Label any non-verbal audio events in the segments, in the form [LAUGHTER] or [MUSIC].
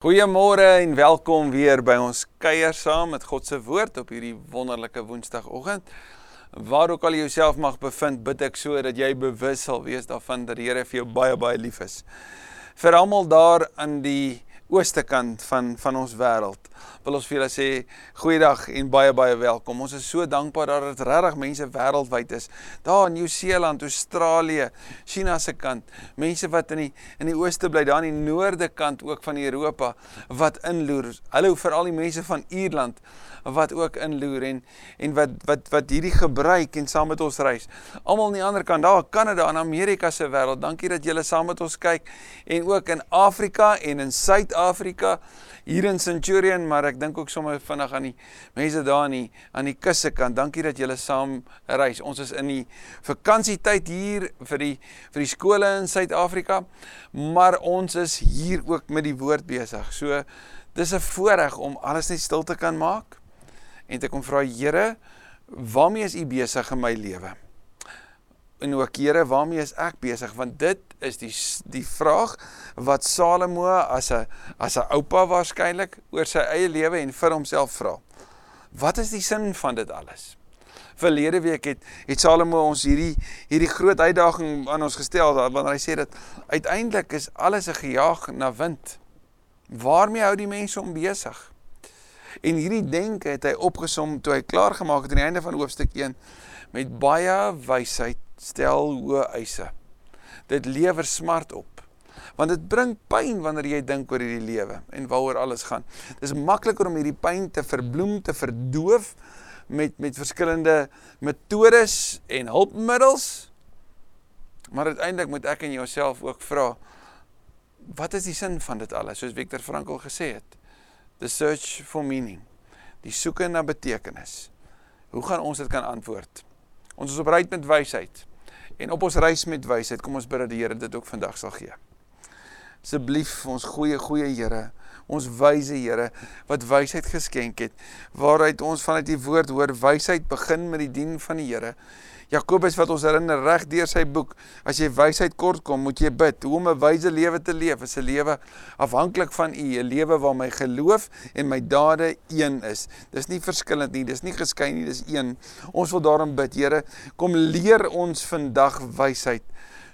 Goeiemôre en welkom weer by ons kuier saam met God se woord op hierdie wonderlike Woensdagoggend. Waar ook al jy jouself mag bevind, bid ek so dat jy bewus sal wees daarvan dat die Here vir jou baie baie lief is. Vir almal daar aan die ooste kant van van ons wêreld. Wil ons vir julle sê goeiedag en baie baie welkom. Ons is so dankbaar dat dit regtig mense wêreldwyd is. Daar in Nieu-Seeland, Australië, China se kant, mense wat in die in die ooste bly, daar in die noorde kant ook van Europa wat inloer. Hallo vir al die mense van Ierland wat ook inloer en en wat wat wat hierdie gebruik en saam met ons reis. Almal aan die ander kant, daar Kanada en Amerika se wêreld. Dankie dat julle saam met ons kyk en ook in Afrika en in Suid-Afrika hier in Centurion, maar ek dink ook sommer vinnig aan die mense daar aan die aan die kusse kant. Dankie dat julle saam reis. Ons is in die vakansietyd hier vir die vir die skole in Suid-Afrika, maar ons is hier ook met die woord besig. So dis 'n voorreg om alles net stil te kan maak en te kom vra Here, waarmee is U besig in my lewe? En ook Here, waarmee is ek besig? Want dit is die die vraag wat Salomo as 'n as 'n oupa waarskynlik oor sy eie lewe en vir homself vra. Wat is die sin van dit alles? Verlede week het het Salomo ons hierdie hierdie groot uitdaging aan ons gestel wanneer hy sê dat uiteindelik is alles 'n gejaag na wind. Waarmee hou die mense om besig? En hierdie denke het hy opgesom toe hy klaar gemaak het aan die einde van hoofstuk 1 met baie wysheid stel hoë eise. Dit lewer smart op. Want dit bring pyn wanneer jy dink oor hierdie lewe en waaroor alles gaan. Dis makliker om hierdie pyn te verbloem, te verdoof met met verskillende metodes en hulpmiddels. Maar uiteindelik moet ek en jouself ook vra wat is die sin van dit alles soos Viktor Frankl gesê het? The search for meaning, die soeke na betekenis. Hoe gaan ons dit kan antwoord? Ons is op reis met wysheid. En op ons reis met wysheid, kom ons bid dat die Here dit ook vandag sal gee. Asseblief ons goeie goeie Here, ons wyse Here wat wysheid geskenk het, waaruit ons vanuit die woord hoor wysheid begin met die dien van die Here. Jakobus wat ons herinner reg deur sy boek, as jy wysheid kort kom, moet jy bid hoe om 'n wyse lewe te leef, is 'n lewe afhanklik van U, 'n lewe waar my geloof en my dade een is. Dis nie verskillend nie, dis nie geskei nie, dis een. Ons wil daarom bid, Here, kom leer ons vandag wysheid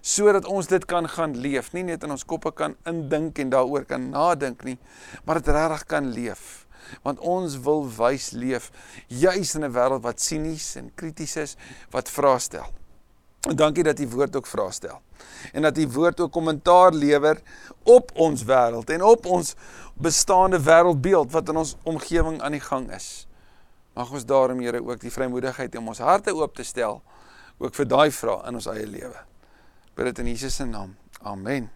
sodat ons dit kan gaan leef, nie net in ons koppe kan indink en daaroor kan nadink nie, maar dit regtig kan leef want ons wil wys leef juis in 'n wêreld wat sinies en krities is wat vrae stel. En dankie dat u woord ook vrae stel. En dat u woord ook kommentaar lewer op ons wêreld en op ons bestaande wêreldbeeld wat in ons omgewing aan die gang is. Mag ons daarom Here ook die vrymoedigheid om ons harte oop te stel ook vir daai vrae in ons eie lewe. Bid dit in Jesus se naam. Amen.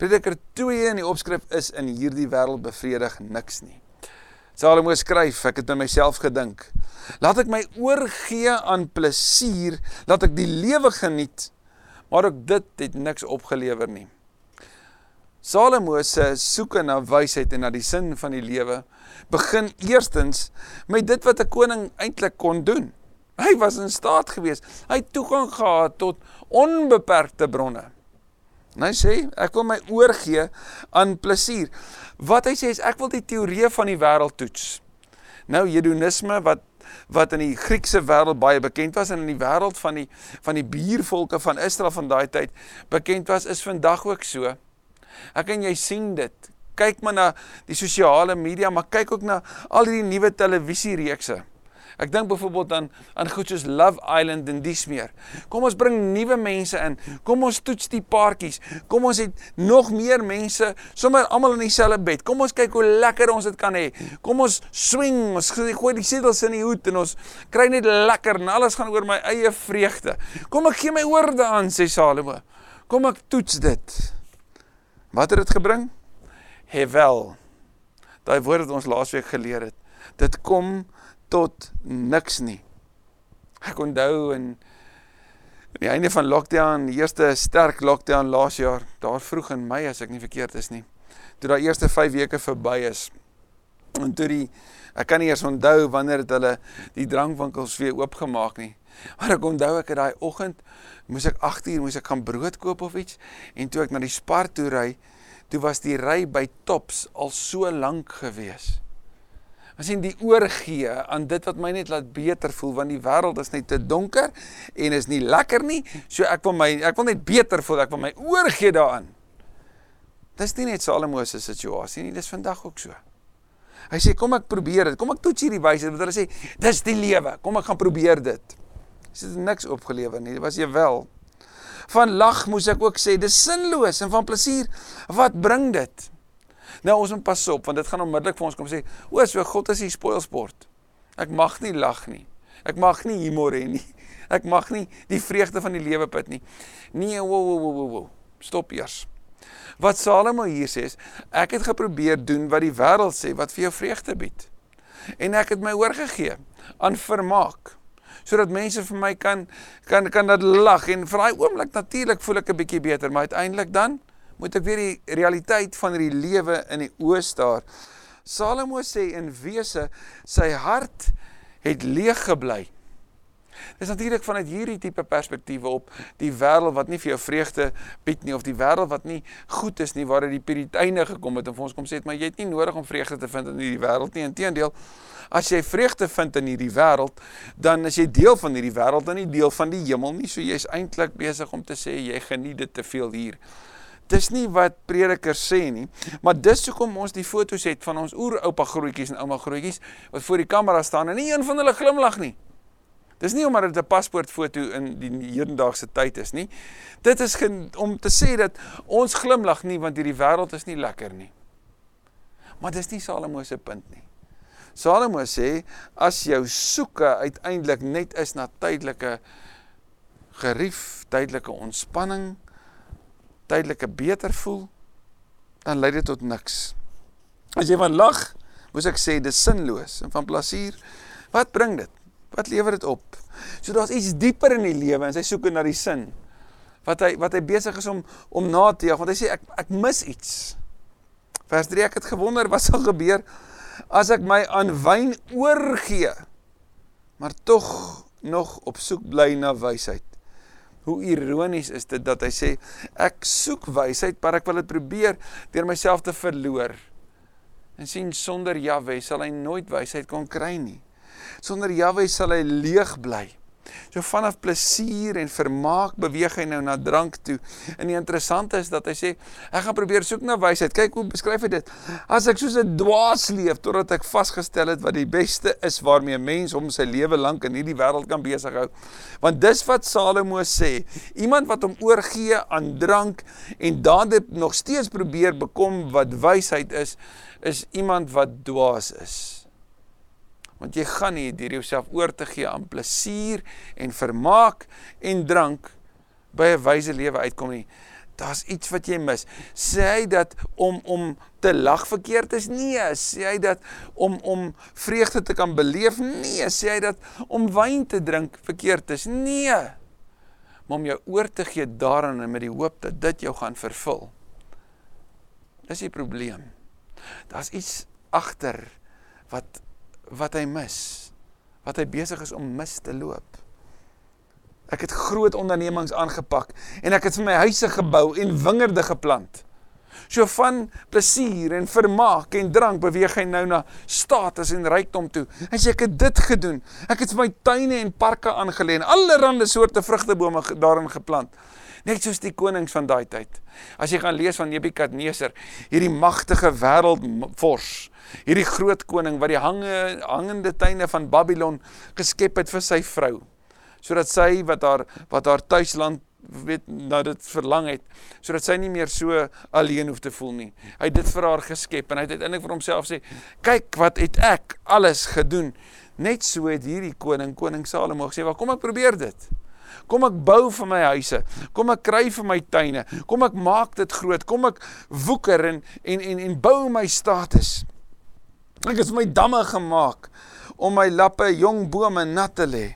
Prediker 2 in die opskrif is in hierdie wêreld bevredig niks nie. Salomo skryf, ek het by myself gedink, laat ek my oorgee aan plesier, laat ek die lewe geniet, maar ook dit het niks opgelewer nie. Salomo se soeke na wysheid en na die sin van die lewe begin eerstens met dit wat 'n koning eintlik kon doen. Hy was in staat geweest, hy het toegang gehad tot onbeperkte bronne. En hy sê, ek wil my oorgee aan plesier. Wat hy sê is ek wil die teorie van die wêreld toets. Nou hedonisme wat wat in die Griekse wêreld baie bekend was en in die wêreld van die van die buurvolke van Israel van daai tyd bekend was, is vandag ook so. Ek en jy sien dit. Kyk maar na die sosiale media, maar kyk ook na al die nuwe televisiereekse. Ek dink byvoorbeeld aan aan goed soos Love Island en dis meer. Kom ons bring nuwe mense in. Kom ons toets die paartjies. Kom ons het nog meer mense sommer almal in dieselfde bed. Kom ons kyk hoe lekker ons dit kan hê. Kom ons swing, ons gooi die sedels in die hoed en ons kry net lekker en alles gaan oor my eie vreugde. Kom ek gee my oorde aan sê Salomo. Kom ek toets dit. Wat het dit gebring? Hevel. Daai woord wat ons laasweek geleer het. Dit kom tot niks nie. Ek onthou in aan die einde van lockdown, die eerste sterk lockdown laas jaar, daar vroeg in Mei as ek nie verkeerd is nie. Toe daai eerste 5 weke verby is. En toe die ek kan nie eers onthou wanneer het hulle die drankwinkels weer oopgemaak nie. Maar ek onthou ek het daai oggend moes ek 8 uur moes ek gaan brood koop of iets en toe ek na die Spar toe ry, toe was die ry by Tops al so lank gewees. As sien die oorgee aan dit wat my net laat beter voel want die wêreld is net te donker en is nie lekker nie. So ek wil my ek wil net beter voel, ek wil my oorgee daaraan. Dis nie net Salomo se situasie nie, dis vandag ook so. Hy sê kom ek probeer dit. Kom ek toets hierdie wysheid wat hulle sê dis die lewe. Kom ek gaan probeer dit. Dis het niks opgelewer nie. Dit was jy wel. Van lag moes ek ook sê dis sinloos en van plesier wat bring dit? Nou ons moet pas op want dit gaan onmiddellik vir ons kom sê, o, so God is die spoilsport. Ek mag nie lag nie. Ek mag nie humor hê nie. [LAUGHS] Ek mag nie die vreugde van die lewe put nie. Nee, wo wo wo wo. Stop eers. Wat Salomo hier sê is, ek het geprobeer doen wat die wêreld sê wat vir jou vreugde bied. En ek het my oorgegee aan vermaak sodat mense vir my kan kan kan dat lag en vir daai oomblik natuurlik voel ek 'n bietjie beter, maar uiteindelik dan moet ek weer die realiteit van hierdie lewe in die oë staar. Salomo sê in wese sy hart het leeg gebly. Dis natuurlik vanuit hierdie tipe perspektiewe op die wêreld wat nie vir jou vreugde bied nie of die wêreld wat nie goed is nie waar dit die Puriteine gekom het en vir ons kom sê het maar jy het nie nodig om vreugde te vind in hierdie wêreld nie inteendeel as jy vreugde vind in hierdie wêreld dan is jy deel van hierdie wêreld en nie deel van die hemel nie so jy's eintlik besig om te sê jy geniet dit te veel hier Dis nie wat predikers sê nie, maar dis hoekom ons die foto's het van ons oeroupa grootjies en ouma grootjies wat voor die kamera staan en nie een van hulle glimlag nie. Dis nie omdat dit 'n paspoortfoto in die hedendaagse tyd is nie. Dit is om te sê dat ons glimlag nie want hierdie wêreld is nie lekker nie. Maar dis nie Salomo se punt nie. Salomo sê as jou soeke uiteindelik net is na tydelike gerief, tydelike ontspanning, tydelike beter voel, dan lei dit tot niks. As jy van lag, moes ek sê dis sinloos en van plesier, wat bring dit? Wat lewer dit op? So daar's iets dieper in die lewe en sy soek na die sin. Wat hy wat hy besig is om om na te jag, want hy sê ek ek mis iets. Vers 3 ek het gewonder wat sal gebeur as ek my aan wyn oorgee, maar tog nog op soek bly na wysheid. Hoe ironies is dit dat hy sê ek soek wysheid, maar ek wil dit probeer deur myself te verloor. En sien sonder Jahwe sal hy nooit wysheid kon kry nie. Sonder Jahwe sal hy leeg bly. So vanaf plesier en vermaak beweeg hy nou na drank toe. En die interessante is dat hy sê, ek gaan probeer soek na wysheid. Kyk hoe beskryf hy dit. As ek soos 'n dwaas leef totdat ek vasgestel het wat die beste is waarmee 'n mens hom sy lewe lank in hierdie wêreld kan besig hou. Want dis wat Salomo sê, iemand wat hom oorgee aan drank en daardie nog steeds probeer bekom wat wysheid is, is iemand wat dwaas is want jy gaan nie deur jouself oor te gee aan plesier en vermaak en drank by 'n wyse lewe uitkom nie. Daar's iets wat jy mis. Sê hy dat om om te lag verkeerd is? Nee, sê hy dat om om vreugde te kan beleef? Nee, sê hy dat om wyn te drink verkeerd is? Nee. Maar om jou oor te gee daaraan en met die hoop dat dit jou gaan vervul. Dis die probleem. Daar's iets agter wat wat hy mis, wat hy besig is om mis te loop. Ek het groot ondernemings aangepak en ek het vir my huise gebou en wingerde geplant. So van plesier en vermaak en drank beweeg hy nou na status en rykdom toe. Hy sê ek het dit gedoen. Ek het vir my tuine en parke aangelê en allerlei soorte vrugtebome daarin geplant. Net soos die konings van daai tyd. As jy gaan lees van Nebukadneser, hierdie magtige wêreldvors, hierdie groot koning wat die hange, hangende tuine van Babylon geskep het vir sy vrou sodat sy wat haar wat haar tuisland weet nou dit verlang het sodat sy nie meer so alleen hoef te voel nie. Hy het dit vir haar geskep en hy het uiteindelik vir homself sê, "Kyk wat het ek alles gedoen." Net so het hierdie koning, koning Salomo gesê, "Waar kom ek probeer dit?" Kom ek bou vir my huise. Kom ek kry vir my tuine. Kom ek maak dit groot. Kom ek woeker en en en, en bou my status. Ek het my damme gemaak om my lappe jong bome nat te lê.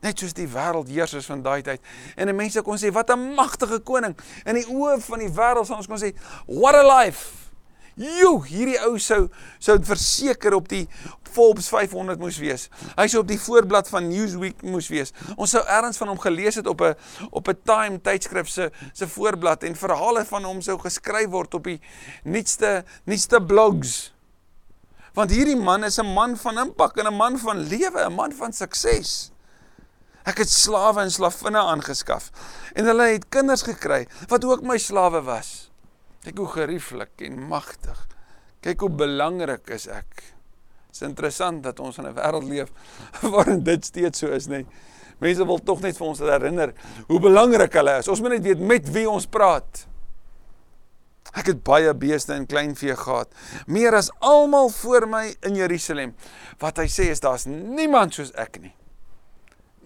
Net soos die wêreldheersers van daai tyd. En mense kon sê wat 'n magtige koning. In die oë van die wêreld sal ons kon sê what a life. "Jo, hierdie ou sou sou verseker op die Forbes 500 moes wees. Hy sou op die voorblad van Newsweek moes wees. Ons sou ergens van hom gelees het op 'n op 'n Time tydskrif se se voorblad en verhale van hom sou geskryf word op die nuutste nuutste blogs. Want hierdie man is 'n man van impak en 'n man van lewe, 'n man van sukses. Ek het slawe en slavinne aangeskaf en hulle het kinders gekry wat ook my slawe was. Kyk hoe gerieflik en magtig. Kyk hoe belangrik is ek. Dit is interessant dat ons in 'n wêreld leef [LAUGHS] waarin dit steeds so is, nê. Mense wil tog net vir ons herinner hoe belangrik hulle is. Ons moet net weet met wie ons praat. Ek het baie beeste en kleinvee gehad, meer as almal voor my in Jerusalem. Wat hy sê is daar's niemand soos ek nie.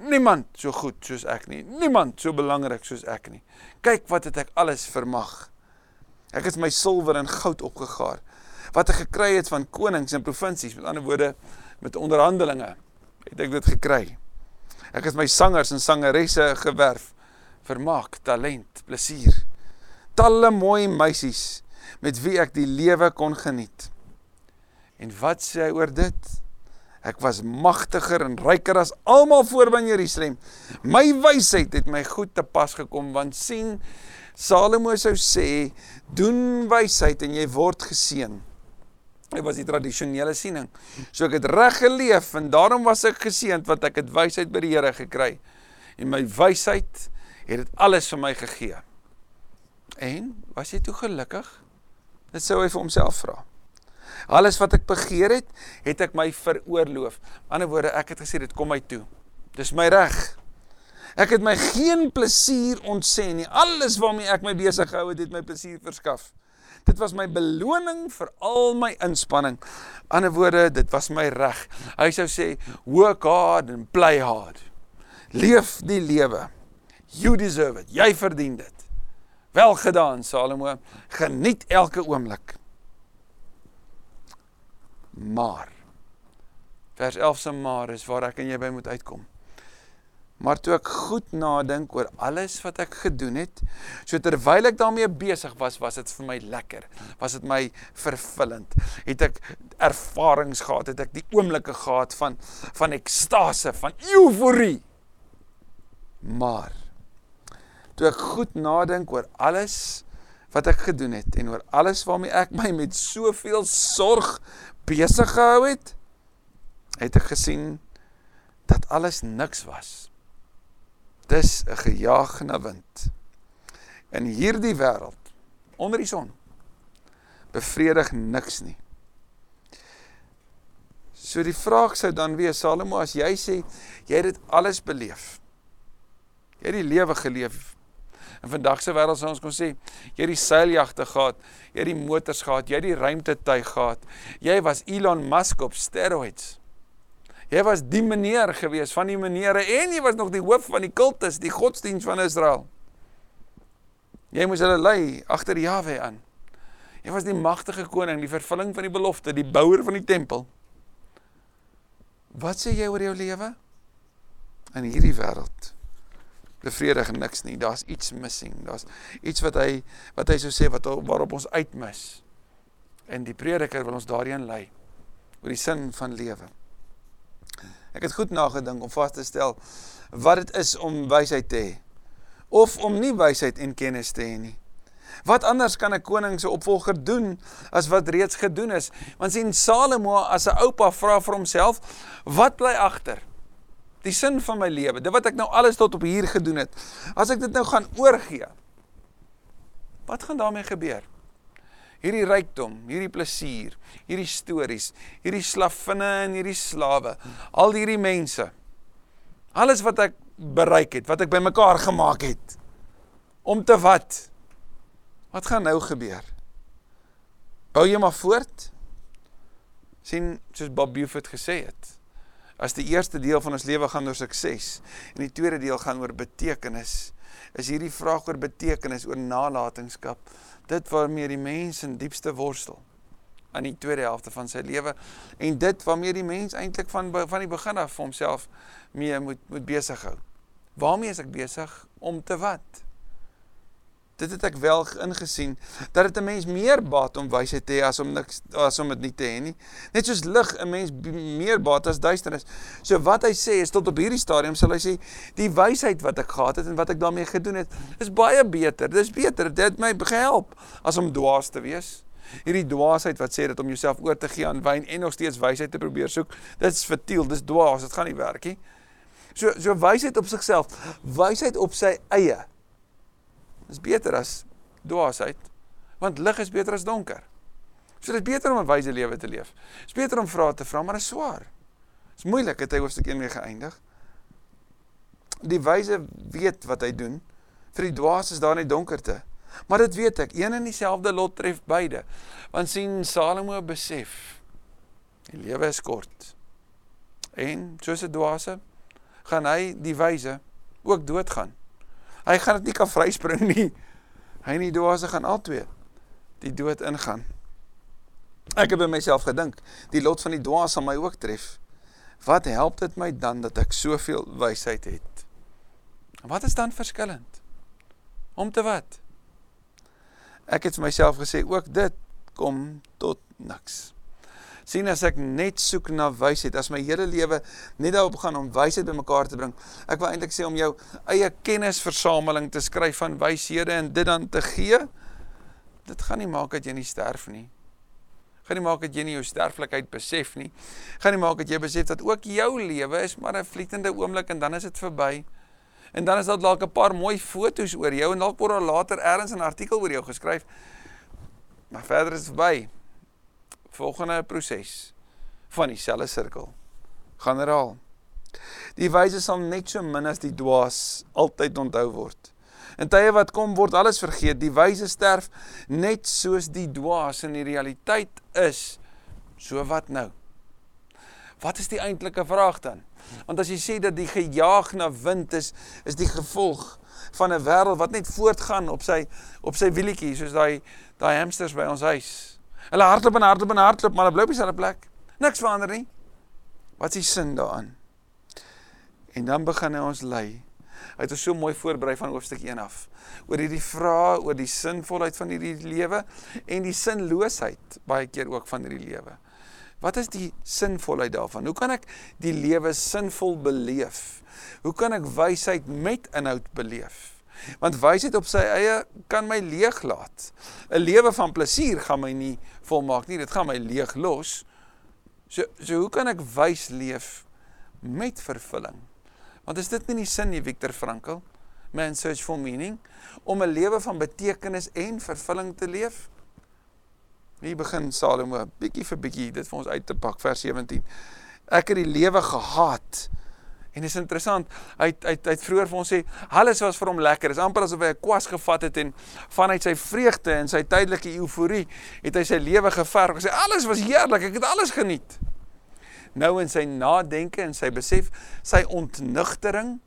Niemand so goed soos ek nie. Niemand so belangrik soos ek nie. Kyk wat het ek alles vermag. Ek het my silwer en goud opgegaar wat ek gekry het van konings en provinsies, met ander woorde met onderhandelinge, het ek dit gekry. Ek het my sangers en sangeresse gewerf, vermaak, talent, plesier. Talle mooi meisies met wie ek die lewe kon geniet. En wat sê hy oor dit? Ek was magtiger en ryker as almal voor by Jerusalem. My wysheid het my goed te pas gekom want sien Salomo sou sê, doen wysheid en jy word geseën. Dit was die tradisionele siening. So ek het reg geleef en daarom was ek geseënd want ek het wysheid by die Here gekry. En my wysheid het dit alles vir my gegee. En was jy toe gelukkig? Dit sou hy vir homself vra. Alles wat ek begeer het, het ek my veroorloof. Aan die ander woorde, ek het gesê dit kom my toe. Dis my reg. Ek het my geen plesier ontsê nie. Alles waarmee ek my besig gehou het, het my plesier verskaf. Dit was my beloning vir al my inspanning. Ander woorde, dit was my reg. Hy sou sê, work hard and play hard. Leef die lewe. You deserve it. Jy verdien dit. Wel gedaan, Salomo. Geniet elke oomblik. Maar vers 11 se maar is waar ek en jy by moet uitkom. Maar toe ek goed nadink oor alles wat ek gedoen het, so terwyl ek daarmee besig was, was dit vir my lekker. Was dit my vervullend. Het ek ervarings gehad, het ek die oomblikke gehad van van ekstase, van euforie. Maar toe ek goed nadink oor alles wat ek gedoen het en oor alles waarmee ek my met soveel sorg besig gehou het, het ek gesien dat alles niks was Dis 'n gejaag na wind. In hierdie wêreld onder die son bevredig niks nie. So die vraag sou dan wees Salomo as jy sê jy het dit alles beleef. Jy het die lewe geleef. In vandag se wêreld sou ons kon sê jy het die seiljagte gehad, jy het die motors gehad, jy het die ruimtetuig gehad. Jy was Elon Musk op steroids. Jy was die meneer gewees van die menere en jy was nog die hoof van die kultus, die godsdiens van Israel. Jy moes hulle lei agter Jahwe aan. Jy was die magtige koning, die vervulling van die belofte, die bouer van die tempel. Wat sê jy oor jou lewe? In hierdie wêreld bevredig niks nie. Daar's iets missing. Daar's iets wat hy wat hy sou sê wat waarop ons uitmis. En die prediker wil ons daarin lei oor die sin van lewe. Ek het goed nagedink om vas te stel wat dit is om wysheid te hê of om nie wysheid en kennis te hê nie. Wat anders kan 'n koning se opvolger doen as wat reeds gedoen is? Want sien Salomo as 'n oupa vra vir homself, wat bly agter? Die sin van my lewe, dit wat ek nou alles tot op hier gedoen het. As ek dit nou gaan oorgee, wat gaan daarmee gebeur? Hierdie rykdom, hierdie plesier, hierdie stories, hierdie slavinne en hierdie slawe, al hierdie mense. Alles wat ek bereik het, wat ek bymekaar gemaak het. Om te wat? Wat gaan nou gebeur? Bou jy maar voort? sien soos Bob Buffett gesê het. As die eerste deel van ons lewe gaan oor sukses en die tweede deel gaan oor betekenis, is hierdie vraag oor betekenis, oor nalatenskap, dit waarmee die mens in diepste worstel aan die tweede helfte van sy lewe en dit waarmee die mens eintlik van van die begin af vir homself mee moet moet besig hou. Waarmee is ek besig om te wat? Dit het ek wel ingesien dat dit 'n mens meer baat om wysheid te hê as om niks as om dit nie te hê nie. Net soos lig 'n mens meer baat as duisternis. So wat hy sê is tot op hierdie stadium sal hy sê die wysheid wat ek gehad het en wat ek daarmee gedoen het is baie beter. Dis beter. Dit het my gehelp as om dwaas te wees. Hierdie dwaasheid wat sê dat om jouself oor te gee aan wyn en nog steeds wysheid te probeer soek, dit's vertiel, dis dwaas, dit gaan nie werk nie. So so wysheid op sigself, wysheid op sy eie is beter as dwaasheid, want lig is beter as donker. So dit is beter om 'n wyse lewe te leef. Dit is beter om vrae te vra, maar dit is swaar. Dit is moeilik het hy hoofstuk 1 mee geëindig. Die wyse weet wat hy doen. Vir die dwaas is daar net donkerte. Maar dit weet ek, een en dieselfde lot tref beide. Want sien Salomo besef die lewe is kort. En soos 'n dwaase gaan hy die wyse ook doodgaan. Hy gaan dit nie kan vryspring [LAUGHS] nie. Hy en die dwaase gaan albei die dood ingaan. Ek het by myself gedink, die lot van die dwaas sal my ook tref. Wat help dit my dan dat ek soveel wysheid het? Wat is dan verskillend? Om te wat? Ek het vir myself gesê ook dit kom tot niks sien as ek net soek na wysheid, as my hele lewe net daarop gaan om wysheid bymekaar te bring. Ek wil eintlik sê om jou eie kennisversameling te skryf van wyshede en dit dan te gee. Dit gaan nie maak dat jy nie sterf nie. Gaan nie maak dat jy nie jou sterflikheid besef nie. Gaan nie maak dat jy besef dat ook jou lewe is maar 'n vlietende oomblik en dan is dit verby. En dan is daar dalk 'n paar mooi foto's oor jou en dalk word daar later elders 'n artikel oor jou geskryf. Maar verder is dit verby volgende proses van dieselfde sirkel gaan herhaal. Die wyse sal net so min as die dwaas altyd onthou word. In tye wat kom word alles vergeet. Die wyse sterf net soos die dwaas in die realiteit is. So wat nou? Wat is die eintlike vraag dan? Want as jy sê dat die gejaag na wind is, is die gevolg van 'n wêreld wat net voortgaan op sy op sy wielietjie soos daai daai hamsters by ons huis. Hulle hardloop en hardloop en hardloop, maar hulle bly op dieselfde plek. Niks verander nie. Wat is die sin daaraan? En dan begin hy ons lei. Hy het ons so mooi voorberei van hoofstuk 1 af oor hierdie vrae oor die sinvolheid van hierdie lewe en die sinloosheid baie keer ook van hierdie lewe. Wat is die sinvolheid daarvan? Hoe kan ek die lewe sinvol beleef? Hoe kan ek wysheid met inhoud beleef? Want wysheid op sy eie kan my leeg laat. 'n Lewe van plesier gaan my nie volmaak nie, dit gaan my leeg los. So so hoe kan ek wys leef met vervulling? Want is dit nie die sin nie Viktor Frankl, Man Search for Meaning, om 'n lewe van betekenis en vervulling te leef? Hier begin Salomo bietjie vir bietjie dit vir ons uit te pak vers 17. Ek het die lewe gehaat En dit is interessant. Hy hy hy het vroeër vir ons sê alles was vir hom lekker. Dit is amper asof hy 'n kwas gevat het en vanuit sy vreugde en sy tydelike euforie het hy sy lewe geverg. Hy sê alles was heerlik. Ek het alles geniet. Nou in sy nadenke en sy besef, sy ontnugtering,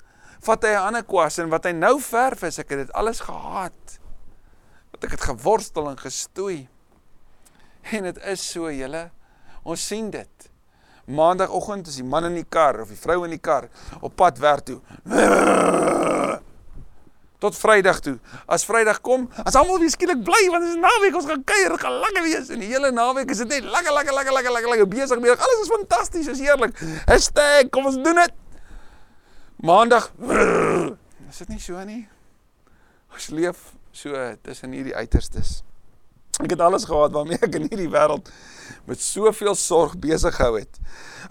vat hy 'n ander kwas en wat hy nou verf is ek het dit alles gehaat. Wat ek het geworstel en gestoei. En dit is so julle. Ons sien dit maandagooggend is die man in die kar of die vrou in die kar op pad werk toe. Tot Vrydag toe. As Vrydag kom, as almal weer skielik bly want dit is naweek, ons gaan kuier, gaan lekker wees en die hele naweek is dit net lekker lekker lekker lekker lekker lekker besig mee. Alles is fantasties, is heerlik. Hashtag, kom ons doen dit. Maandag is dit nie so nie. Ons leef so tussen hierdie uiterstes. Ek het alles gehad waarmee ek in hierdie wêreld met soveel sorg besig gehou het.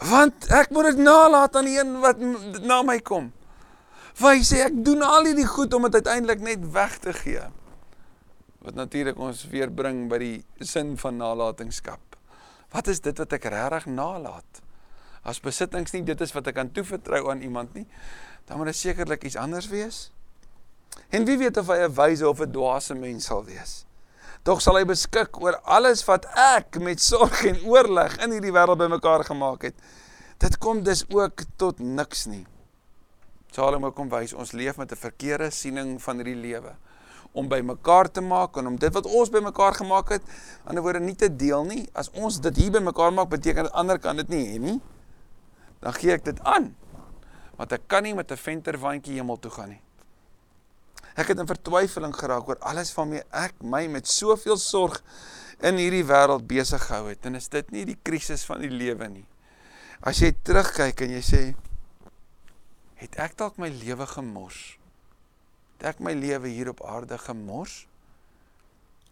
Want ek moet dit nalat aan die een wat na my kom. Wy sê ek doen al hierdie goed om dit uiteindelik net weg te gee. Wat natuurlik ons weer bring by die sin van nalatenskap. Wat is dit wat ek regtig nalat? As besittings nie dit is wat ek kan toevertrou aan iemand nie, dan moet dit sekerlik iets anders wees. En wie weet of hy 'n wyse of 'n dwaase mens sal wees? Tog sal hy beskik oor alles wat ek met sorg en oorleg in hierdie wêreld bymekaar gemaak het. Dit kom dus ook tot niks nie. Salomo kom wys ons leef met 'n verkeerde siening van hierdie lewe om bymekaar te maak en om dit wat ons bymekaar gemaak het, aan die woorde nie te deel nie. As ons dit hier bymekaar maak, beteken dit ander kan dit nie hê nie. Dan gee ek dit aan. Want ek kan nie met 'n venterwandjie hemel toe gaan nie. Ek het in vertwyfeling geraak oor alles waarmee ek my met soveel sorg in hierdie wêreld besig gehou het. En is dit nie die krisis van die lewe nie? As jy terugkyk en jy sê het ek dalk my lewe gemors? Het ek my lewe hier op aarde gemors?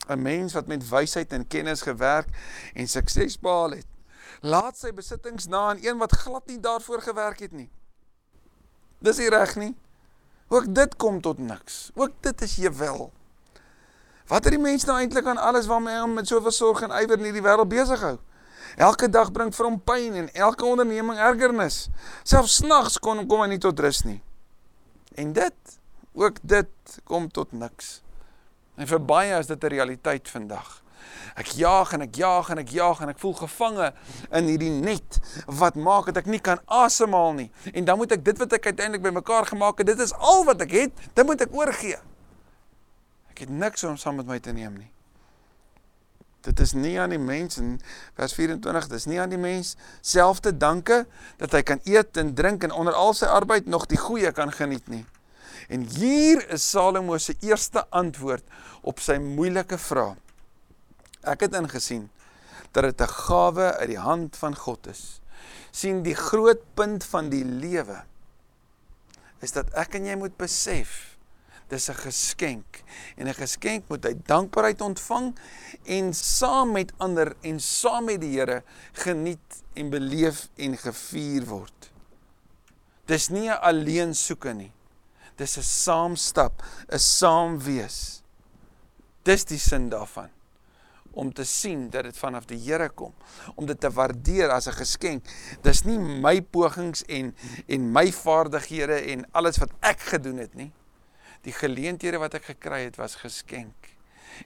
'n Mens wat met wysheid en kennis gewerk en sukses behaal het, laat sy besittings na aan een wat glad nie daarvoor gewerk het nie. Dis nie reg nie. Ook dit kom tot niks. Ook dit is jy wel. Wat het die mens nou eintlik aan alles waarmee hy met soveel sorg en ywer in hierdie wêreld besig hou? Elke dag bring vir hom pyn en elke onderneming ergernis. Selfs nags kon kom hy nie tot rus nie. En dit, ook dit kom tot niks. En vir baie is dit 'n realiteit vandag. Ek jaag en ek jaag en ek jaag en ek voel gevange in hierdie net wat maak dat ek nie kan asemhaal nie. En dan moet ek dit wat ek uiteindelik bymekaar gemaak het, dit is al wat ek het, dit moet ek oorgee. Ek het niks om saam met my te neem nie. Dit is nie aan die mens in vers 24, dit is nie aan die mens self te danke dat hy kan eet en drink en onder al sy arbeid nog die goeie kan geniet nie. En hier is Salomo se eerste antwoord op sy moeilike vraag. Ek het ingesien dat dit 'n gawe uit die hand van God is. sien die groot punt van die lewe is dat ek en jy moet besef dis 'n geskenk en 'n geskenk moet uit dankbaarheid ontvang en saam met ander en saam met die Here geniet en beleef en gevier word. Dis nie 'n alleen soeke nie. Dis 'n saamstap, 'n saam wees. Dis die sin daarvan om te sien dat dit vanaf die Here kom, om dit te waardeer as 'n geskenk. Dis nie my pogings en en my vaardighede en alles wat ek gedoen het nie. Die geleenthede wat ek gekry het was geskenk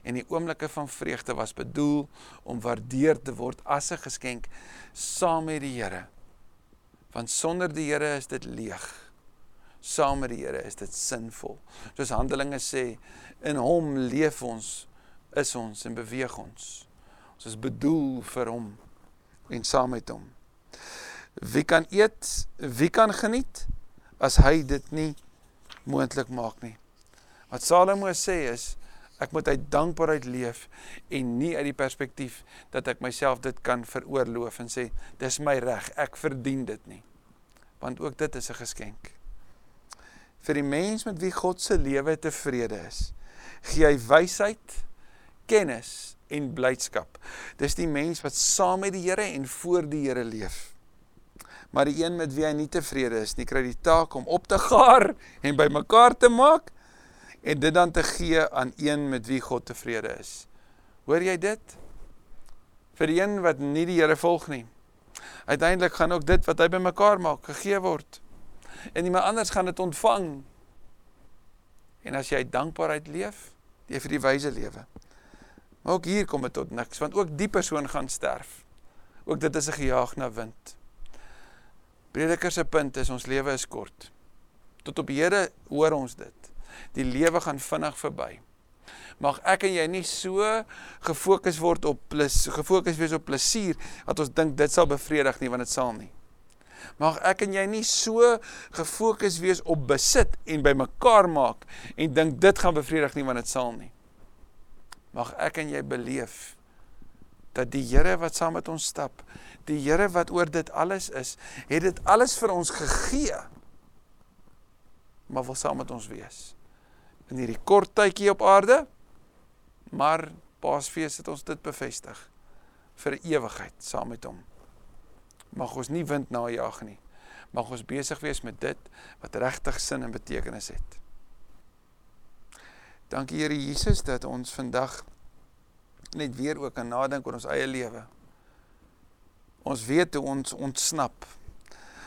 en die oomblikke van vreugde was bedoel om waardeer te word as 'n geskenk saam met die Here. Want sonder die Here is dit leeg. Saam met die Here is dit sinvol. Soos Handelinge sê, in hom leef ons, is ons en beweeg ons. Ons is bedoel vir hom en saam met hom. Wie kan eet, wie kan geniet as hy dit nie moontlik maak nie. Wat Salomo sê is ek moet uit dankbaarheid leef en nie uit die perspektief dat ek myself dit kan veroorloof en sê dis my reg, ek verdien dit nie. Want ook dit is 'n geskenk. Vir die mens met wie God se lewe tevrede is, gee hy wysheid, kennis en blydskap. Dis die mens wat saam met die Here en voor die Here leef. Maar die een met wie hy nie tevrede is nie, kry die taak om op te gaar en bymekaar te maak en dit dan te gee aan een met wie God tevrede is. Hoor jy dit? Vir die een wat nie die Here volg nie. Uiteindelik gaan ook dit wat hy bymekaar maak gegee word. En iemand anders gaan dit ontvang. En as jy dankbaarheid leef, jy vir die wyse lewe. Maar ook hier kom dit tot niks want ook die persoon gaan sterf. Ook dit is 'n gejaag na wind. Prediker se punt is ons lewe is kort. Tot op Here hoor ons dit. Die lewe gaan vinnig verby. Mag ek en jy nie so gefokus word op plus gefokus wees op plesier dat ons dink dit sal bevredig nie want dit sal nie. Mag ek en jy nie so gefokus wees op besit en bymekaar maak en dink dit gaan bevredig nie want dit sal nie. Mag ek en jy beleef dat die Here wat saam met ons stap, die Here wat oor dit alles is, het dit alles vir ons gegee. Maar wil saam met ons wees in hierdie kort tydjie op aarde. Maar Paasfees het ons dit bevestig vir ewigheid saam met hom. Mag ons nie wind najag nie. Mag ons besig wees met dit wat regtig sin en betekenis het. Dankie Here Jesus dat ons vandag net weer ook kan nadink oor ons eie lewe. Ons weet hoe ons ontsnap.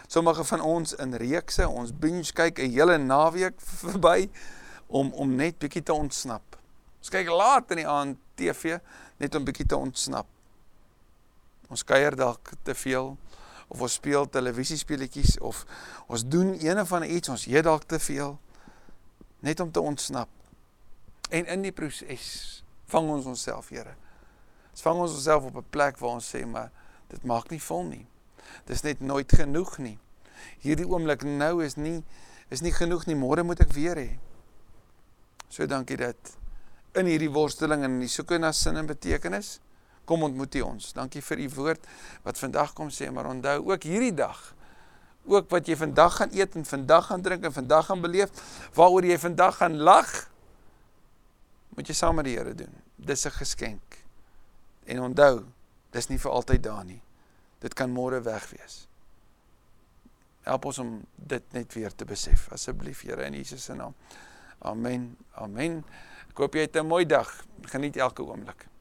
Sommige van ons in reekse, ons binge kyk 'n hele naweek [LAUGHS] verby om om net bietjie te ontsnap. Ons kyk laat in die aand TV net om bietjie te ontsnap. Ons kuier dalk te veel of ons speel televisiespeletjies of ons doen een of ander iets, ons eet dalk te veel net om te ontsnap. En in die proses vang ons onsself, Here. Ons vang ons onsself op 'n plek waar ons sê maar dit maak nie vol nie. Dis net nooit genoeg nie. Hierdie oomblik nou is nie is nie genoeg nie. Môre moet ek weer hê So dankie dat in hierdie worsteling en in die soeke na sin en betekenis kom ontmoet U ons. Dankie vir U woord wat vandag kom sê, maar onthou ook hierdie dag ook wat jy vandag gaan eet en vandag gaan drink en vandag gaan beleef, waaroor jy vandag gaan lag, moet jy saam met die Here doen. Dis 'n geskenk. En onthou, dis nie vir altyd daar nie. Dit kan môre weg wees. Help ons om dit net weer te besef asseblief Here in Jesus se naam. Amen. Amen. Ek hoop jy het 'n mooi dag. Geniet elke oomblik.